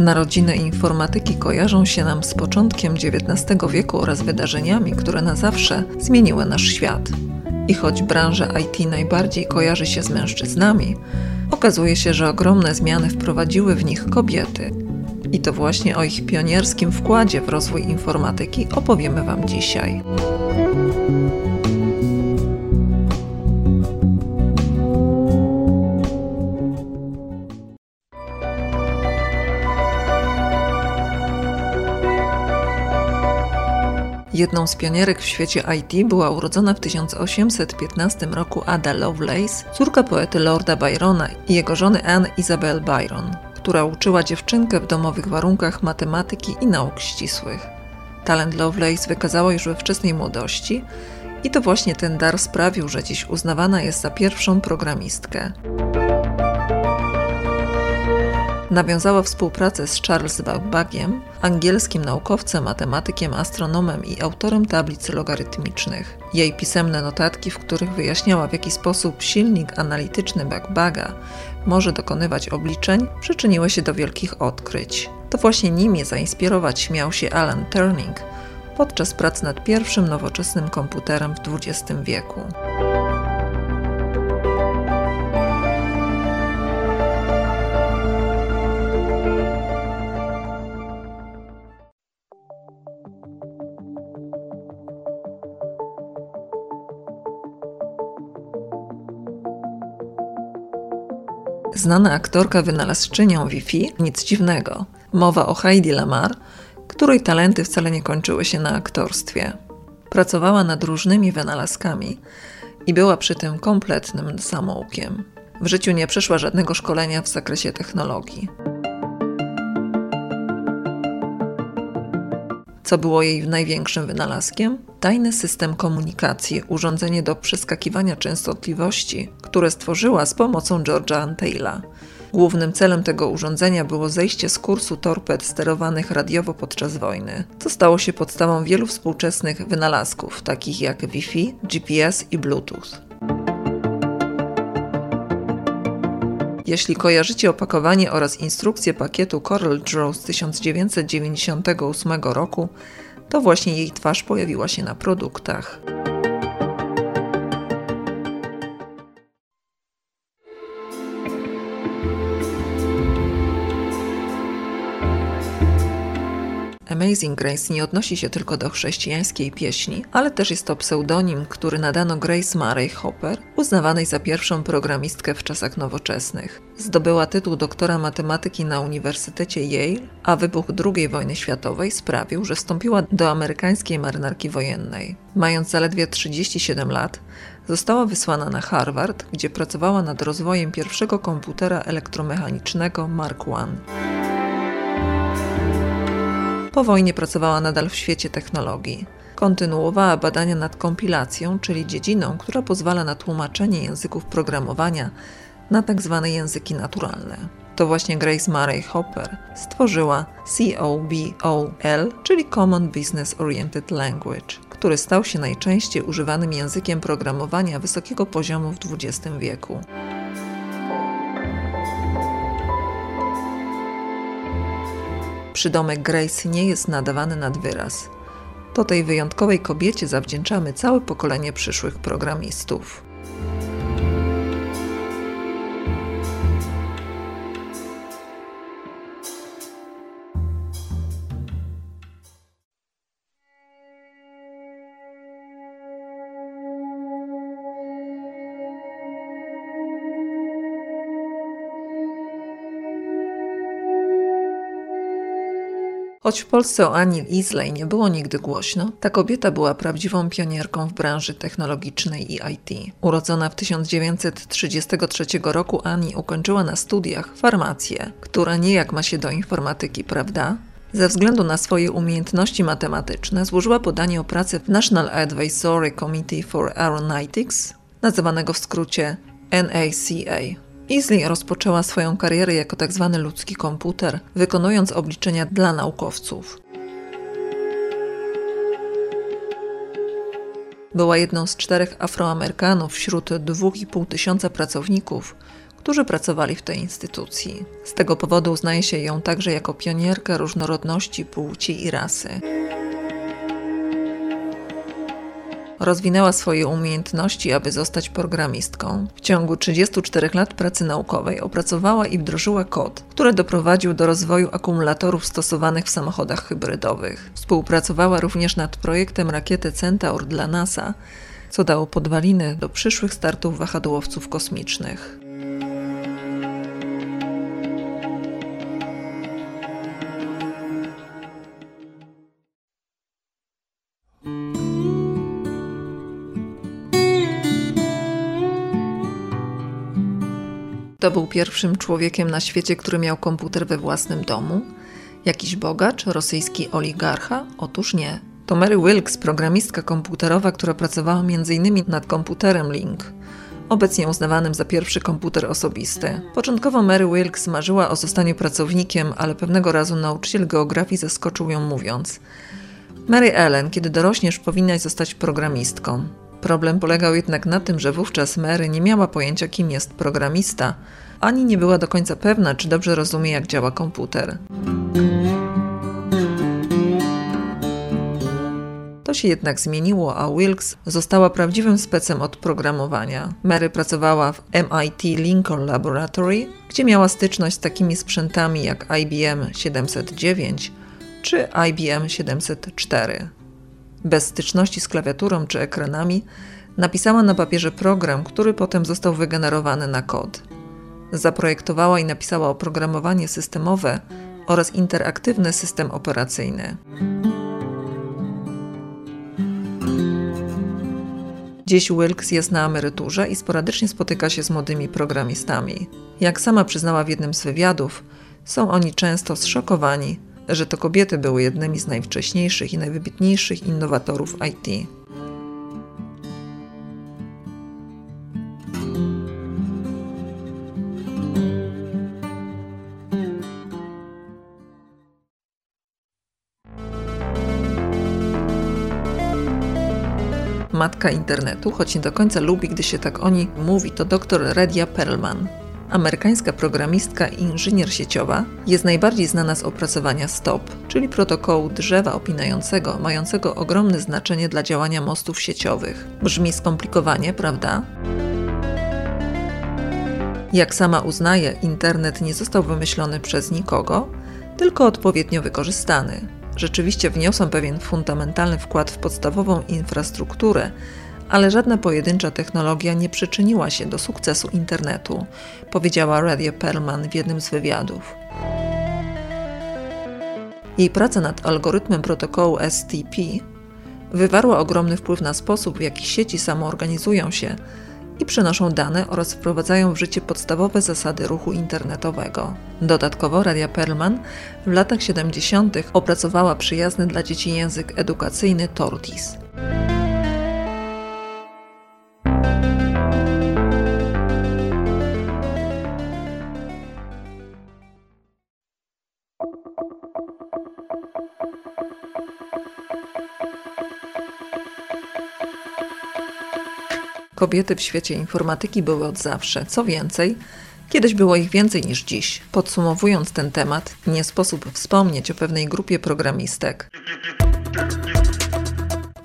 Narodziny informatyki kojarzą się nam z początkiem XIX wieku oraz wydarzeniami, które na zawsze zmieniły nasz świat. I choć branża IT najbardziej kojarzy się z mężczyznami, okazuje się, że ogromne zmiany wprowadziły w nich kobiety. I to właśnie o ich pionierskim wkładzie w rozwój informatyki opowiemy Wam dzisiaj. Jedną z pionierek w świecie IT była urodzona w 1815 roku Ada Lovelace, córka poety Lorda Byrona i jego żony Anne Isabel Byron, która uczyła dziewczynkę w domowych warunkach matematyki i nauk ścisłych. Talent Lovelace wykazała już we wczesnej młodości i to właśnie ten dar sprawił, że dziś uznawana jest za pierwszą programistkę. Nawiązała współpracę z Charles Babbagiem, angielskim naukowcem, matematykiem, astronomem i autorem tablic logarytmicznych. Jej pisemne notatki, w których wyjaśniała w jaki sposób silnik analityczny Babbaga może dokonywać obliczeń, przyczyniły się do wielkich odkryć. To właśnie nimi zainspirować miał się Alan Turing podczas prac nad pierwszym nowoczesnym komputerem w XX wieku. Znana aktorka wynalazczynią Wi-Fi, nic dziwnego. Mowa o Heidi Lamar, której talenty wcale nie kończyły się na aktorstwie. Pracowała nad różnymi wynalazkami i była przy tym kompletnym samoukiem. W życiu nie przeszła żadnego szkolenia w zakresie technologii. Co było jej największym wynalazkiem? Tajny system komunikacji, urządzenie do przeskakiwania częstotliwości, które stworzyła z pomocą George'a Antheila. Głównym celem tego urządzenia było zejście z kursu torped sterowanych radiowo podczas wojny, co stało się podstawą wielu współczesnych wynalazków, takich jak Wi-Fi, GPS i Bluetooth. Jeśli kojarzycie opakowanie oraz instrukcję pakietu Coral Draw z 1998 roku, to właśnie jej twarz pojawiła się na produktach. Amazing Grace nie odnosi się tylko do chrześcijańskiej pieśni, ale też jest to pseudonim, który nadano Grace Murray Hopper, uznawanej za pierwszą programistkę w czasach nowoczesnych. Zdobyła tytuł doktora matematyki na Uniwersytecie Yale, a wybuch II wojny światowej sprawił, że wstąpiła do amerykańskiej marynarki wojennej. Mając zaledwie 37 lat, została wysłana na Harvard, gdzie pracowała nad rozwojem pierwszego komputera elektromechanicznego Mark I. Po wojnie pracowała nadal w świecie technologii. Kontynuowała badania nad kompilacją, czyli dziedziną, która pozwala na tłumaczenie języków programowania na tzw. Tak języki naturalne. To właśnie Grace Murray Hopper stworzyła COBOL, czyli Common Business Oriented Language, który stał się najczęściej używanym językiem programowania wysokiego poziomu w XX wieku. Przydomek Grace nie jest nadawany nad wyraz. To tej wyjątkowej kobiecie zawdzięczamy całe pokolenie przyszłych programistów. Choć w Polsce o Ani Isley nie było nigdy głośno, ta kobieta była prawdziwą pionierką w branży technologicznej i IT. Urodzona w 1933 roku Ani ukończyła na studiach farmację, która nijak ma się do informatyki, prawda? Ze względu na swoje umiejętności matematyczne złożyła podanie o pracę w National Advisory Committee for Aeronautics, nazywanego w skrócie NACA. Easley rozpoczęła swoją karierę jako tzw. Tak ludzki komputer, wykonując obliczenia dla naukowców. Była jedną z czterech Afroamerykanów wśród 2,5 tysiąca pracowników, którzy pracowali w tej instytucji. Z tego powodu uznaje się ją także jako pionierkę różnorodności płci i rasy. Rozwinęła swoje umiejętności, aby zostać programistką. W ciągu 34 lat pracy naukowej opracowała i wdrożyła kod, który doprowadził do rozwoju akumulatorów stosowanych w samochodach hybrydowych. Współpracowała również nad projektem rakiety Centaur dla NASA, co dało podwaliny do przyszłych startów wahadłowców kosmicznych. Kto był pierwszym człowiekiem na świecie, który miał komputer we własnym domu? Jakiś bogacz, rosyjski oligarcha? Otóż nie. To Mary Wilkes, programistka komputerowa, która pracowała m.in. nad komputerem Link, obecnie uznawanym za pierwszy komputer osobisty. Początkowo Mary Wilkes marzyła o zostaniu pracownikiem, ale pewnego razu nauczyciel geografii zaskoczył ją mówiąc: Mary Ellen, kiedy dorośniesz, powinnaś zostać programistką. Problem polegał jednak na tym, że wówczas Mary nie miała pojęcia, kim jest programista, ani nie była do końca pewna, czy dobrze rozumie, jak działa komputer. To się jednak zmieniło, a Wilkes została prawdziwym specem od programowania. Mary pracowała w MIT Lincoln Laboratory, gdzie miała styczność z takimi sprzętami jak IBM 709 czy IBM 704. Bez styczności z klawiaturą czy ekranami, napisała na papierze program, który potem został wygenerowany na kod. Zaprojektowała i napisała oprogramowanie systemowe oraz interaktywny system operacyjny. Dziś Wilkes jest na emeryturze i sporadycznie spotyka się z młodymi programistami. Jak sama przyznała w jednym z wywiadów, są oni często zszokowani że to kobiety były jednymi z najwcześniejszych i najwybitniejszych innowatorów IT. Matka internetu, choć nie do końca lubi, gdy się tak o niej mówi, to dr Redia Perlman, Amerykańska programistka i inżynier sieciowa jest najbardziej znana z opracowania STOP, czyli protokołu drzewa opinającego, mającego ogromne znaczenie dla działania mostów sieciowych. Brzmi skomplikowanie, prawda? Jak sama uznaje, internet nie został wymyślony przez nikogo, tylko odpowiednio wykorzystany. Rzeczywiście wniosą pewien fundamentalny wkład w podstawową infrastrukturę, ale żadna pojedyncza technologia nie przyczyniła się do sukcesu internetu, powiedziała Radio Perlman w jednym z wywiadów. Jej praca nad algorytmem protokołu STP wywarła ogromny wpływ na sposób, w jaki sieci samoorganizują się i przenoszą dane oraz wprowadzają w życie podstawowe zasady ruchu internetowego. Dodatkowo Radia Perlman w latach 70. opracowała przyjazny dla dzieci język edukacyjny Tortis. Kobiety w świecie informatyki były od zawsze. Co więcej, kiedyś było ich więcej niż dziś. Podsumowując ten temat, nie sposób wspomnieć o pewnej grupie programistek.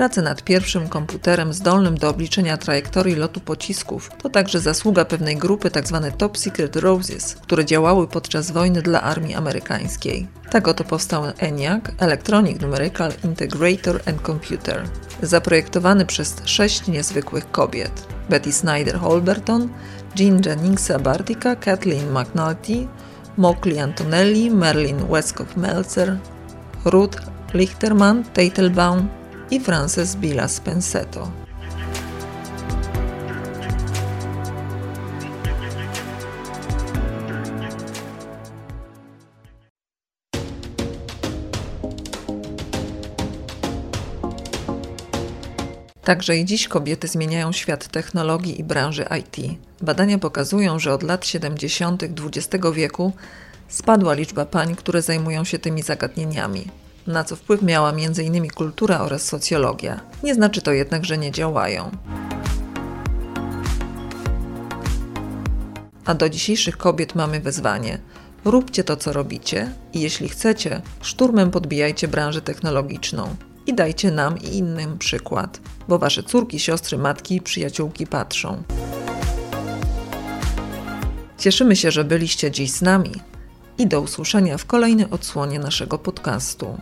Prace nad pierwszym komputerem zdolnym do obliczenia trajektorii lotu pocisków to także zasługa pewnej grupy tzw. Tak Top Secret Roses, które działały podczas wojny dla armii amerykańskiej. Tak oto powstał ENIAC Electronic Numerical Integrator and Computer, zaprojektowany przez sześć niezwykłych kobiet: Betty Snyder Holberton, Jean Jenningsa Bartika, Kathleen McNulty, Mokli Antonelli, Merlin Westcott Meltzer, Ruth Lichterman, Teitelbaum i Frances Bilas Penseto. Także i dziś kobiety zmieniają świat technologii i branży IT. Badania pokazują, że od lat 70. XX wieku spadła liczba pań, które zajmują się tymi zagadnieniami na co wpływ miała m.in. kultura oraz socjologia. Nie znaczy to jednak, że nie działają. A do dzisiejszych kobiet mamy wezwanie. Róbcie to, co robicie i jeśli chcecie, szturmem podbijajcie branżę technologiczną i dajcie nam i innym przykład, bo wasze córki, siostry, matki, przyjaciółki patrzą. Cieszymy się, że byliście dziś z nami i do usłyszenia w kolejnej odsłonie naszego podcastu.